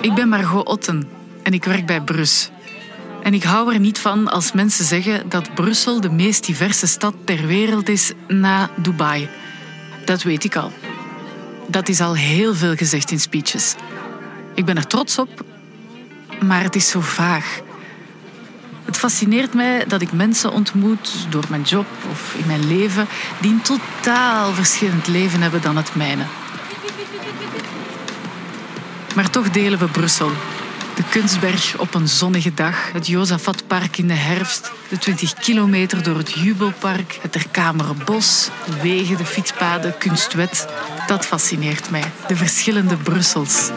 Ik ben Margot Otten en ik werk bij Brus. En ik hou er niet van als mensen zeggen dat Brussel de meest diverse stad ter wereld is na Dubai. Dat weet ik al. Dat is al heel veel gezegd in speeches. Ik ben er trots op, maar het is zo vaag. Het fascineert mij dat ik mensen ontmoet door mijn job of in mijn leven die een totaal verschillend leven hebben dan het mijne. Maar toch delen we Brussel. De Kunstberg op een zonnige dag, het Josafatpark in de herfst, de 20 kilometer door het Jubelpark, het Terkamere Bos, de wegen, de fietspaden, Kunstwet. Dat fascineert mij, de verschillende Brussels.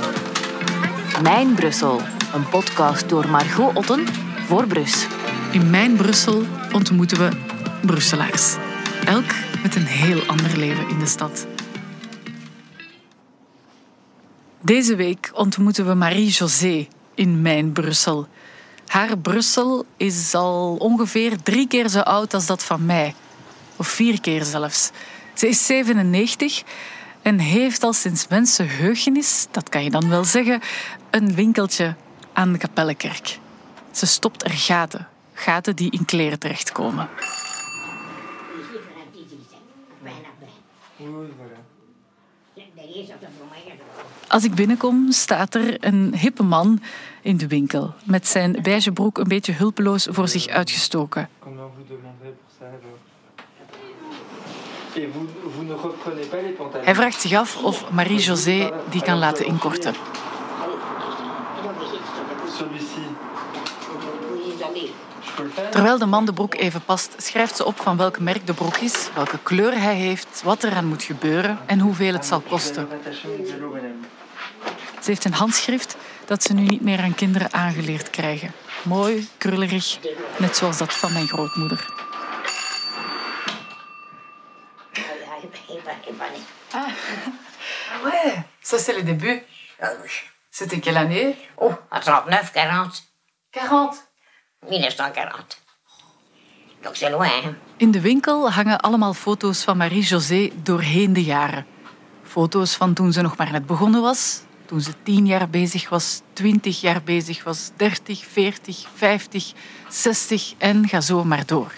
Mijn Brussel, een podcast door Margot Otten voor Brus. In mijn Brussel ontmoeten we Brusselaars. Elk met een heel ander leven in de stad. Deze week ontmoeten we Marie-José in mijn Brussel. Haar Brussel is al ongeveer drie keer zo oud als dat van mij. Of vier keer zelfs. Ze is 97 en heeft al sinds mensenheugenis, dat kan je dan wel zeggen, een winkeltje aan de Kapellenkerk. Ze stopt er gaten. Gaten die in kleren terechtkomen. Als ik binnenkom, staat er een hippe man in de winkel. Met zijn beige broek een beetje hulpeloos voor zich uitgestoken. Hij vraagt zich af of Marie-José die kan laten inkorten. Terwijl de man de broek even past, schrijft ze op van welk merk de broek is, welke kleur hij heeft, wat er aan moet gebeuren en hoeveel het zal kosten. Ze heeft een handschrift dat ze nu niet meer aan kinderen aangeleerd krijgen. Mooi, krullerig, net zoals dat van mijn grootmoeder. Ah, ouais, ça c'est le début. C'était quelle année Oh, à 39, 40. 40. 1940. Donc c'est loin, hein? In de winkel hangen allemaal foto's van Marie-José doorheen de jaren. Foto's van toen ze nog maar net begonnen was, toen ze tien jaar bezig was, twintig jaar bezig was, dertig, veertig, vijftig, zestig en ga zo maar door.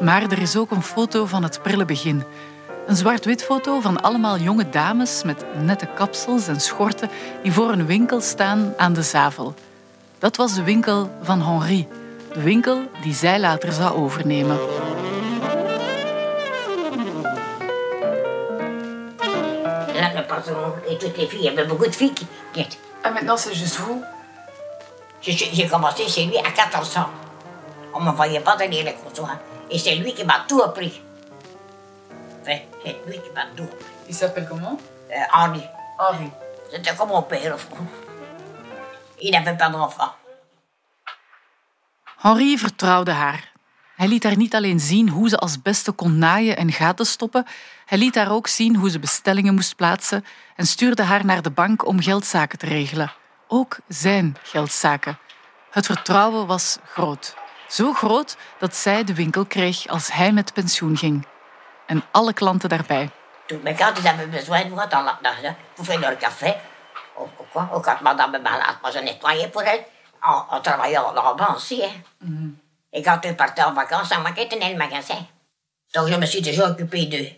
Maar er is ook een foto van het prille begin. Een zwart-wit foto van allemaal jonge dames met nette kapsels en schorten die voor een winkel staan aan de Zavel. Dat was de winkel van Henri, de winkel die zij later zou overnemen. Et toutes les filles, il y avait beaucoup de filles qui, qui étaient. En maintenant c'est juste vous J'ai- commencé chez lui à 14 ans. On ne me voyait pas dans les comptoirs. Et c'est lui qui m'a tout appris. Enfin, c'est lui qui m'a tout appris. Il s'appelle comment? Euh, Henri. Henri. C'était comme mon père, au fond. Il n'avait pas d'enfant. Henri vertrouwde haar. Hij liet haar niet alleen zien hoe ze als beste kon naaien en gaten stoppen, hij liet haar ook zien hoe ze bestellingen moest plaatsen en stuurde haar naar de bank om geldzaken te regelen. Ook zijn geldzaken. Het vertrouwen was groot. Zo groot dat zij de winkel kreeg als hij met pensioen ging. En alle klanten daarbij. Tout. Mais quand ils avaient besoin de moi dans la, dans, la- pour faire leur café, quoi, ou quand madame je nettoyais pour elle. On, on travaillait en banc aussi. Hein. Et quand eux partaient en vacances, ça manquait tenait le magasin. Donc je me suis déjà occupé d'eux.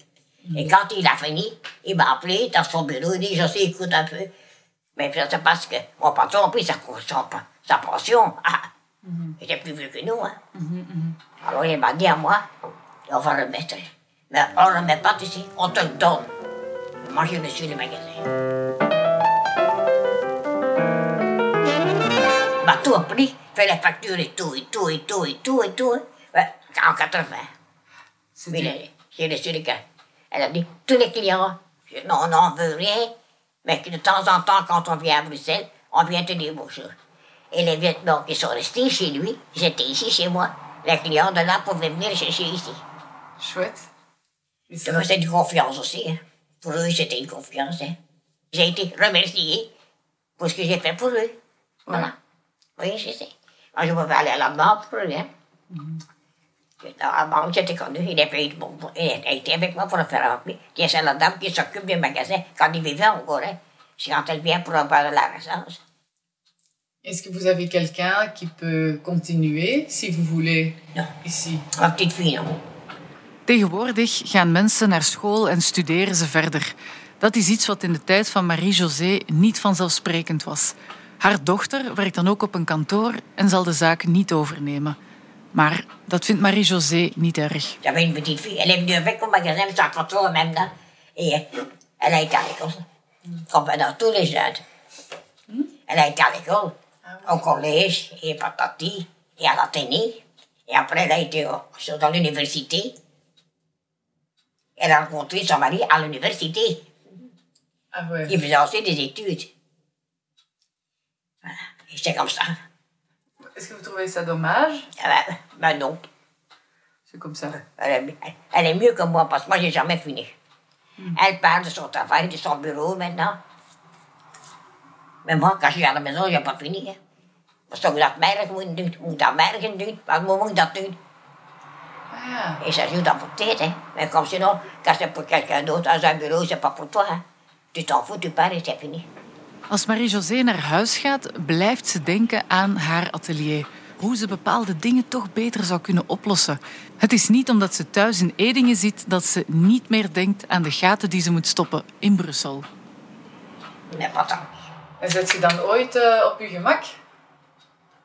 Et quand il a fini, il m'a appelé dans son bureau, il dit, je sais, écoute un peu. Mais c'est parce que mon patron a pris sa, sa, sa pension. Ah, Il était plus vieux que nous. Hein. Alors il m'a dit à moi, on va le mettre. Mais on ne le met pas ici, on te le donne. Moi, je le suis le magasin. Il m'a tout appris, fait les factures et tout, et tout, et tout, et tout, et tout. Ouais, en 80. Puis j'ai reçu les cartes. Elle a dit, tous les clients, non, on n'en veut rien, mais que de temps en temps, quand on vient à Bruxelles, on vient te dire bonjour. Et les Vietnamiens qui sont restés chez lui, ils étaient ici chez moi. Les clients de là pouvaient venir chercher ici. Chouette. Ça me faisait une confiance aussi. hein. Pour eux, c'était une confiance. hein. J'ai été remercié pour ce que j'ai fait pour eux. Voilà. Oui, je sais. Je aller à la banque pour eux. hein. Avant, j'étais connu, il avait été, bon, il était avec moi pour le faire remplir. Qui c'est la dame qui s'occupe du magasin quand il vivait encore. Hein. C'est quand elle vient pour avoir de la. Est-ce que vous avez quelqu'un qui peut continuer, si vous voulez, Non. ici petite fille, non. Tegenwoordig gaan mensen naar school en studeren ze verder. Dat is iets wat in de tijd van Marie-José niet vanzelfsprekend was. Haar dochter werkt dan ook op een kantoor en zal de zaken niet overnemen. Maar dat vindt Marie-José niet erg. J'avais une petite fille, elle est venue avec au magasin, mais ça fait toujours le même temps. Et euh, elle a été à l'école, comme dans tous les jeunes. Elle a été à l'école, au collège, et patati, et à l'Athénée. Et après, elle a été euh, sur- dans l'université. Elle a rencontré son mari à l'université. Ah ouais. Il faisait aussi des études. C'est comme ça. Est-ce que vous trouvez ça dommage? Ah Ben, ben non. C'est comme ça. Elle est, elle est mieux que moi parce que moi, j'ai jamais fini. Elle parle de son travail, de son bureau maintenant. Maar moi, quand je suis à la maison, j'ai pas fini. Hè. Dat is toch dat merk moet doen, moet dat merken doen, wat moet ik dat doen? Ah, Et ça joue dans votre tête, hein. Mais comme sinon, quand c'est pour quelqu'un d'autre dans un bureau, c'est pas pour toi, hein. Tu t'en fous, tu pars et c'est fini. Als Marie-José naar huis gaat, blijft ze denken aan haar atelier. Hoe ze bepaalde dingen toch beter zou kunnen oplossen. Het is niet omdat ze thuis in Edingen zit dat ze niet meer denkt aan de gaten die ze moet stoppen in Brussel. Mais pas tant. en zet je dan ooit eh, op je gemak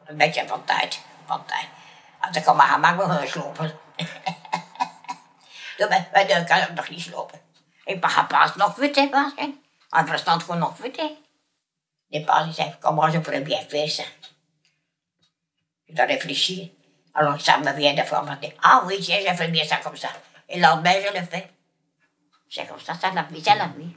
Een beetje van tijd, van tijd. Als ik maar maak, we gaan slopen. Dan ben- ben- dan kan ik nog niet slopen. Ik ga pas nog fit, hè. Mijn verstand gewoon nog fit, hè. Die pas, die zei, comment je pourrais bien faire ça? Je dois réfléchir. Alors ça me vient de dit, ah oui, tiens, j'ai fait bien ça comme ça. Et le lendemain, je le fais. C'est comme ça, c'est la c'est la vie.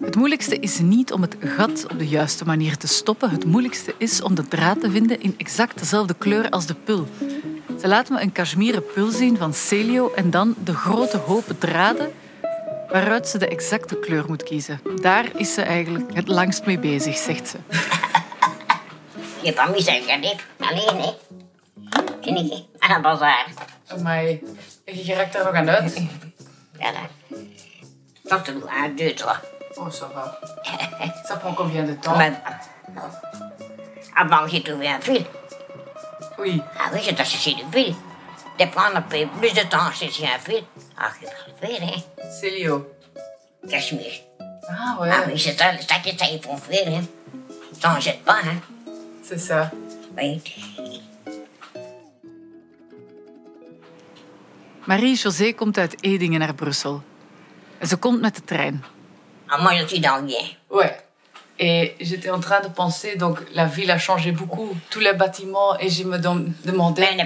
Het moeilijkste is niet om het gat op de juiste manier te stoppen. Het moeilijkste is om de draad te vinden in exact dezelfde kleur als de pul. Ze laat me een cashmieren pul zien van Celio en dan de grote hopen draden waaruit ze de exacte kleur moet kiezen. Daar is ze eigenlijk het langst mee bezig, zegt ze. Je mis à regarder. Alleen, hè. Ken ik. Aan een bazaar. Maar je raakt er nog aan uit. Voilà. Dat is un, deux, trois. Oh, ça va. Ça prend combien de temps avant, j'ai trouvé un fil. Oui. Ah oui, j'ai cherché du fil. De prendre un peu plus de temps chercher un fil. Ah, je vais le faire, hein. Célio. Cachemire. Ah ouais, Ah oui, c'est ça, c'est ça que ça, il faut faire, hein. Ça, on jette pas, hein. c'est ça. Oui. Marie-José komt uit Edingen naar Brussel. En ze komt met de trein. Ah, moi, je suis dans le. Ouais. Et j'étais en train de penser, donc la ville a changé beaucoup, tous les bâtiments, et je me dem- demandais,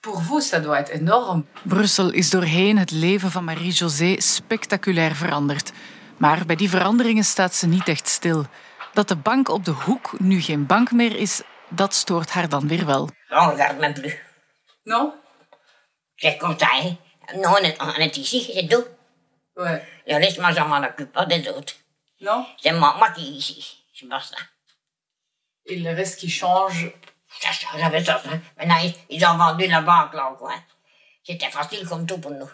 pour vous, ça doit être énorme. Brussel is doorheen het leven van Marie-José spectaculair veranderd. Maar bij die veranderingen staat ze niet echt stil. Dat de bank op de hoek nu geen bank meer is, dat stoort haar dan weer wel. On regarde même plus. Non C'est comme ça, hein. Nous, on est, ici, c'est tout. Ouais. Le reste, moi, je m'en occupe pas des autres. Non? C'est moi, moi qui. C'est pas ça. Et le reste qui change, Ça change avec ça. hein. Maintenant, ils, ils ont vendu la banque là au coin. C'était facile comme tout pour nous.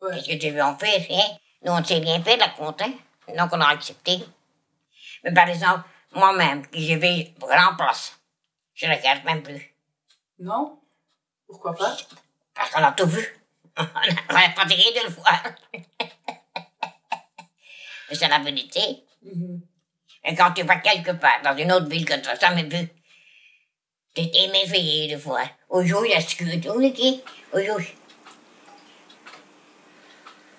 Ouais. Qu'est-ce que tu veux en faire, hein? Nous, on ne sait rien faire, la compte, hein? Donc, on a accepté. Mais par exemple, moi-même, que je vais grand place, je ne regarde même plus. non? Pourquoi pas? Parce qu'on a tout vu. on est fatigué de le voir. C'est la vérité. Et quand tu vas quelque part, dans une autre ville que tu n'as jamais vue, tu t'es émerveillé de voir. Aujourd'hui, tu le dis? Aujourd'hui.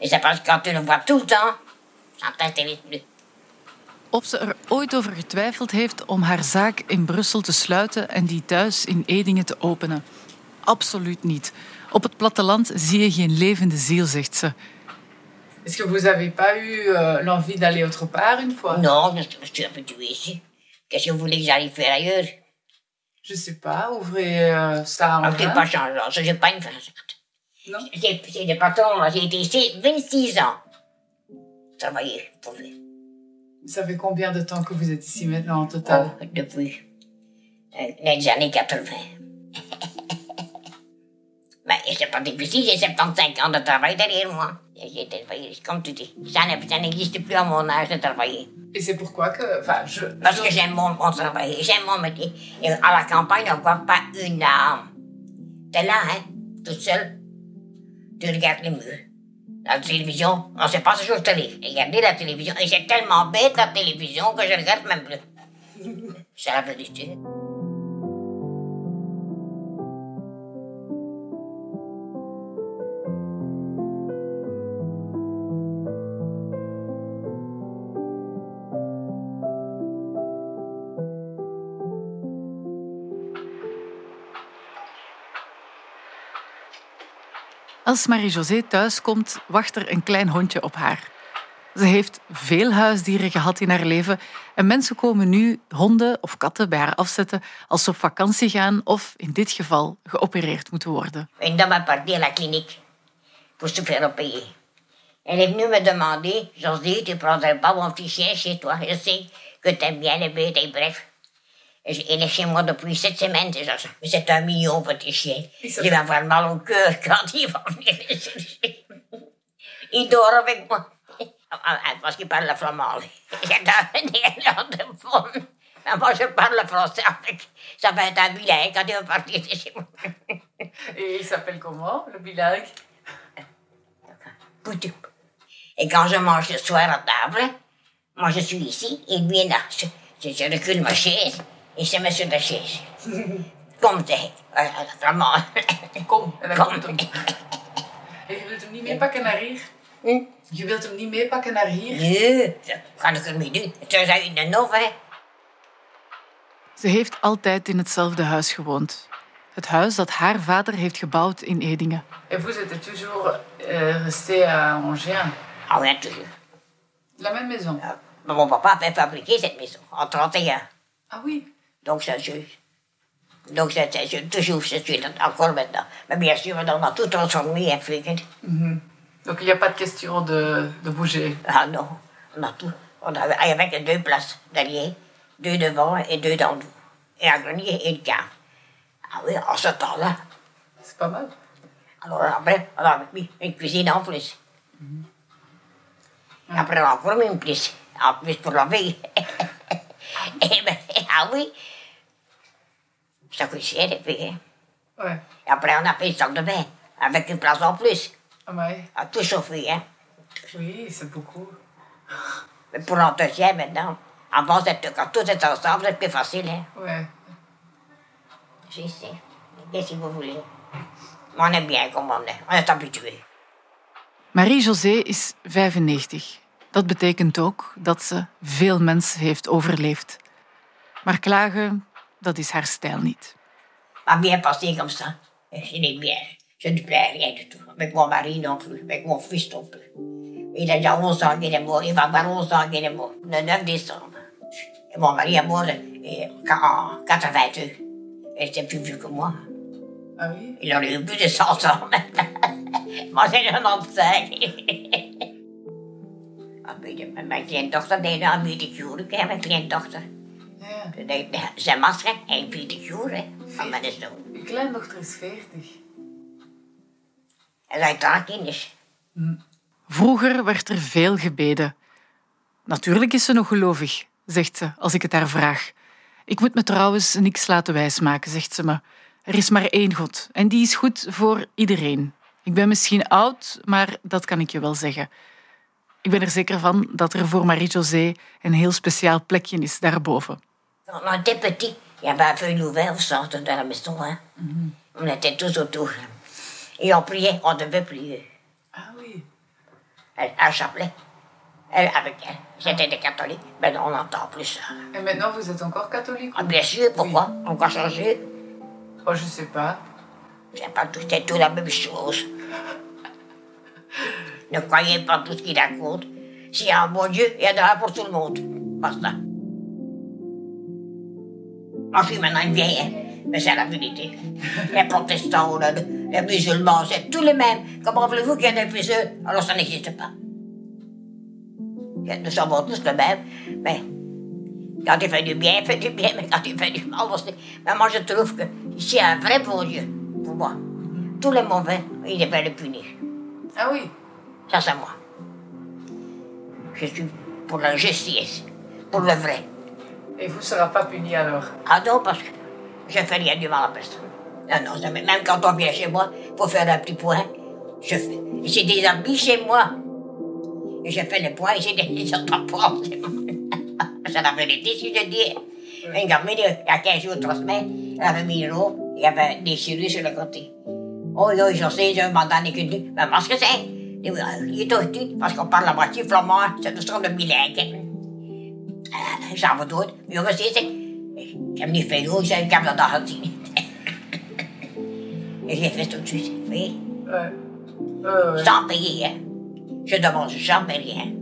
Et parce que quand tu le vois tout le temps, ça t'intéresse plus. Of ze er ooit over getwijfeld heeft om haar zaak in Brussel te sluiten en die thuis in Edingen te openen. Absoluut niet. Op het platteland zie je geen levende ziel, zegt ze. Est-ce que vous avez pas eu euh, l'envie d'aller autre part une fois? Non, je suis habitué ici. Qu'est-ce que vous voulez que j'aille faire ailleurs? Je sais pas, ouvrez euh, ça en Je n'ai main. pas changé. Ça, j'ai pas une façade. Non J'ai- été ici 26 ans. travailler pour lui. Ça fait combien de temps que vous êtes ici maintenant en total? Oh, depuis euh, les années 80. Mais c'est pas difficile, j'ai 75 ans de travail derrière moi. J'ai travaillé, comme tu dis. Ça ne- n'existe plus à mon âge de travailler. Et c'est pourquoi que... Enfin, je... Parce je- que j'aime mon, mon travail, j'aime mon métier. Et à la campagne, on ne voit pas une âme. T'es là, hein, toute seule. Tu regardes les murs. La télévision, on sait pas ce jour télé. Regardez la télévision. Et c'est tellement bête la télévision que je regarde même plus. C'est la vérité. Als Marie-José thuiskomt, wacht er een klein hondje op haar. Ze heeft veel huisdieren gehad in haar leven en mensen komen nu honden of katten bij haar afzetten als ze op vakantie gaan of in dit geval geopereerd moeten worden. Dame est partie à la clinique pour se faire opérer. Elle est venue me demander, José, tu prendrais pas mon petit chien chez toi? Je sais que t'aimes bien les bref. Il est chez moi depuis sept semaines déjà. C'est un mignon petit chien. Il va avoir mal au cœur quand il va venir. Il dort avec moi. Ah, ah, Parce qu'il parle le flamand. J'adore un néerlandophone. Mais moi, je parle le français avec. Ça va être un bilingue quand il va partir de chez moi. Et il s'appelle comment, le bilingue? Poutou. Et quand je mange le soir à table, moi je suis ici, et lui est là. Je, je recule ma chaise, et se met la chaise. Comme t'es, euh, vraiment. Kom, en dan Kom. komt hem. En je wilt hem niet meepakken naar hier? Hm? Je wilt hem niet meepakken naar hier? Nee, dat kan ik er niet doen. Het is uit de nov, hè. Ze heeft altijd in hetzelfde huis gewoond. Het huis dat haar vader heeft gebouwd in Edingen. Et vous êtes toujours euh, resté à Angers Ah oui, toujours. La même maison Euh, Mon papa avait fabriqué cette maison en 31. Ah oui Donc, ça, je, donc c'est, c'est- toujours, là encore maintenant. Mais bien sûr, on a tout transformé et fait. Donc il n'y a pas de question de, de bouger. Ah non, on a tout. On avait, il y avait que deux places derrière, deux devant et deux dans dos. Et un grenier et une cave. Ah oui, en ce temps-là. C'est pas mal. Alors après, on avait mis une cuisine en plus. Après, on a encore mis une plus. En plus pour la vie. et ben, ah oui. Coûte cher, et puis. hein. Ouais. Et après, on a fait une salle de bain. Avec une place en plus. Ah ouais. À tout chauffer, hein. Oui, c'est beaucoup. Mais pour l'entretien maintenant. Avant, c'était- quand tout est ensemble, c'est plus facile, hein. Ouais. Je sais. Qu'est-ce que vous voulez? On est bien comme on est. On est habitué. Marie-José is 95. Dat betekent ook dat ze veel mensen heeft overleefd. Maar klagen, dat is haar stijl niet. Pas bien passé comme ça. Je n'ai bien. Je ne plais rien du tout. Avec mon mari non plus. Avec mon fils non plus. Il a déjà 11 ans qu'il est mort. Il va avoir 11 ans qu'il est mort. Le 9 décembre. Et mon mari est mort euh, en 82. Il était plus vieux que moi. Ah oui Il aurait eu plus de 100 ans maintenant. Moi, j'ai 95. Ah, weet je, met mijn kleindochter deed een. Ik heb een kleindochter. Ja. Die deed zijn masker en pedicure. hè, Van mijn zoon. Uw kleindochter is 40. En zij draagt kinders. Vroeger werd er veel gebeden. Natuurlijk is ze nog gelovig, zegt ze als ik het haar vraag. Ik moet me trouwens niks laten wijsmaken, zegt ze me. Er is maar één God en die is goed voor iedereen. Ik ben misschien oud, maar dat kan ik je wel zeggen. Ik ben er zeker van dat er voor Marie-José een heel speciaal plekje is daarboven. Quand on était petit, il y avait un feuille ouvert au centre de la maison. Hein. On était tous autour. Et on priait, on devait prier. Ah oui. Elle, un chapelet. Elle, avec elle. C'était des catholiques. Mais on n'entend plus ça. Et maintenant, vous êtes encore catholique Ah, bien sûr, pourquoi? On va changer. Oh, je sais pas. C'est pas tout, c'est tout la même chose. ne croyez pas tout ce qu'il raconte. S'il y a un bon Dieu, il y en a un pour tout le monde. Basta. Moi, je suis maintenant une vieille, hein, mais c'est la vérité. Les protestants, les, les musulmans, c'est tous les mêmes. Comment voulez-vous qu'il y en ait plus eux? Alors ça n'existe pas. nous sommes tous le même. Mais quand il fait du bien, il fait du bien, mais quand il fait du mal aussi. Mais moi, je trouve que c'est un vrai bon Dieu, pour moi. Tous les mauvais, il devait les punir. Ah oui Ça, c'est moi. Je suis pour la justice, pour le vrai. Et vous ne serez pas puni alors Ah non, parce que je fais rien du mal à personne. Non, non, jamais. même quand on vient chez moi pour faire un petit point, je fais. J'ai des habits chez moi. Et je fais les points et j'ai des autopoids. C'est la vérité, si je dis. Une gamine, il y a 15 jours, 3 semaines, elle avait mis l'eau, il y avait des chirurgies sur le côté. Oh, oui, je sais, je m'en donne que tu. Mais parce que c'est. Il est tout, parce qu'on parle la moitié flamand, c'est une sorte de bilingue. Va d'autre. Mais je sais, c'est. Ik heb niet veel hoor, ik heb dat al gezien. Et j'ai fait tout de suite. Oui. Ouais. Ouais, ouais. Sans payer, hein. Je demande jamais rien.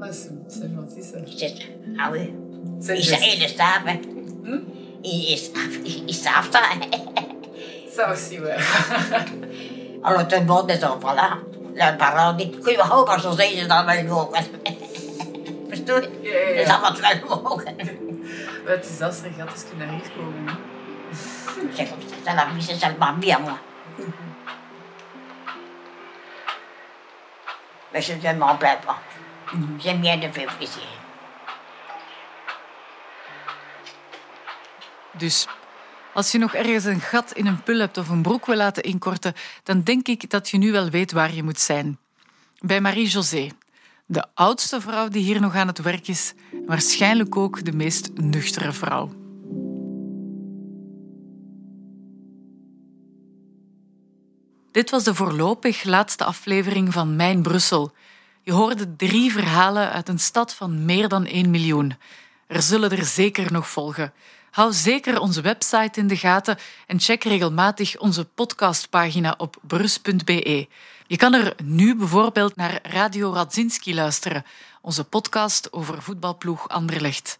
Ouais, c'est c'est gentil ça. C'est. Ah oui. C'est Ils, juste. ils le savent, hein. Hmm? Ils, ils savent, ils, ils savent ça. Ça aussi, ouais. Alors tout le monde, les enfants là, leurs parents disent, kun je ze zeggen dat wij je? Ja, ja, Dat ja. is wat wel mogen. Maar het is als er gaat, als je naar hier komen. ça, c'est la vie, c'est seulement bien moi. Mais je ne m'en plains pas. J'aime bien de faire plaisir. Dus als je nog ergens een gat in een pul hebt of een broek wil laten inkorten, dan denk ik dat je nu wel weet waar je moet zijn. Bij Marie-José, de oudste vrouw die hier nog aan het werk is, waarschijnlijk ook de meest nuchtere vrouw. Dit was de voorlopig laatste aflevering van Mijn Brussel. Je hoorde drie verhalen uit een stad van meer dan 1 miljoen. Er zullen er zeker nog volgen. Hou zeker onze website in de gaten en check regelmatig onze podcastpagina op brus.be. Je kan er nu bijvoorbeeld naar Radio Radzinski luisteren, onze podcast over voetbalploeg Anderlecht.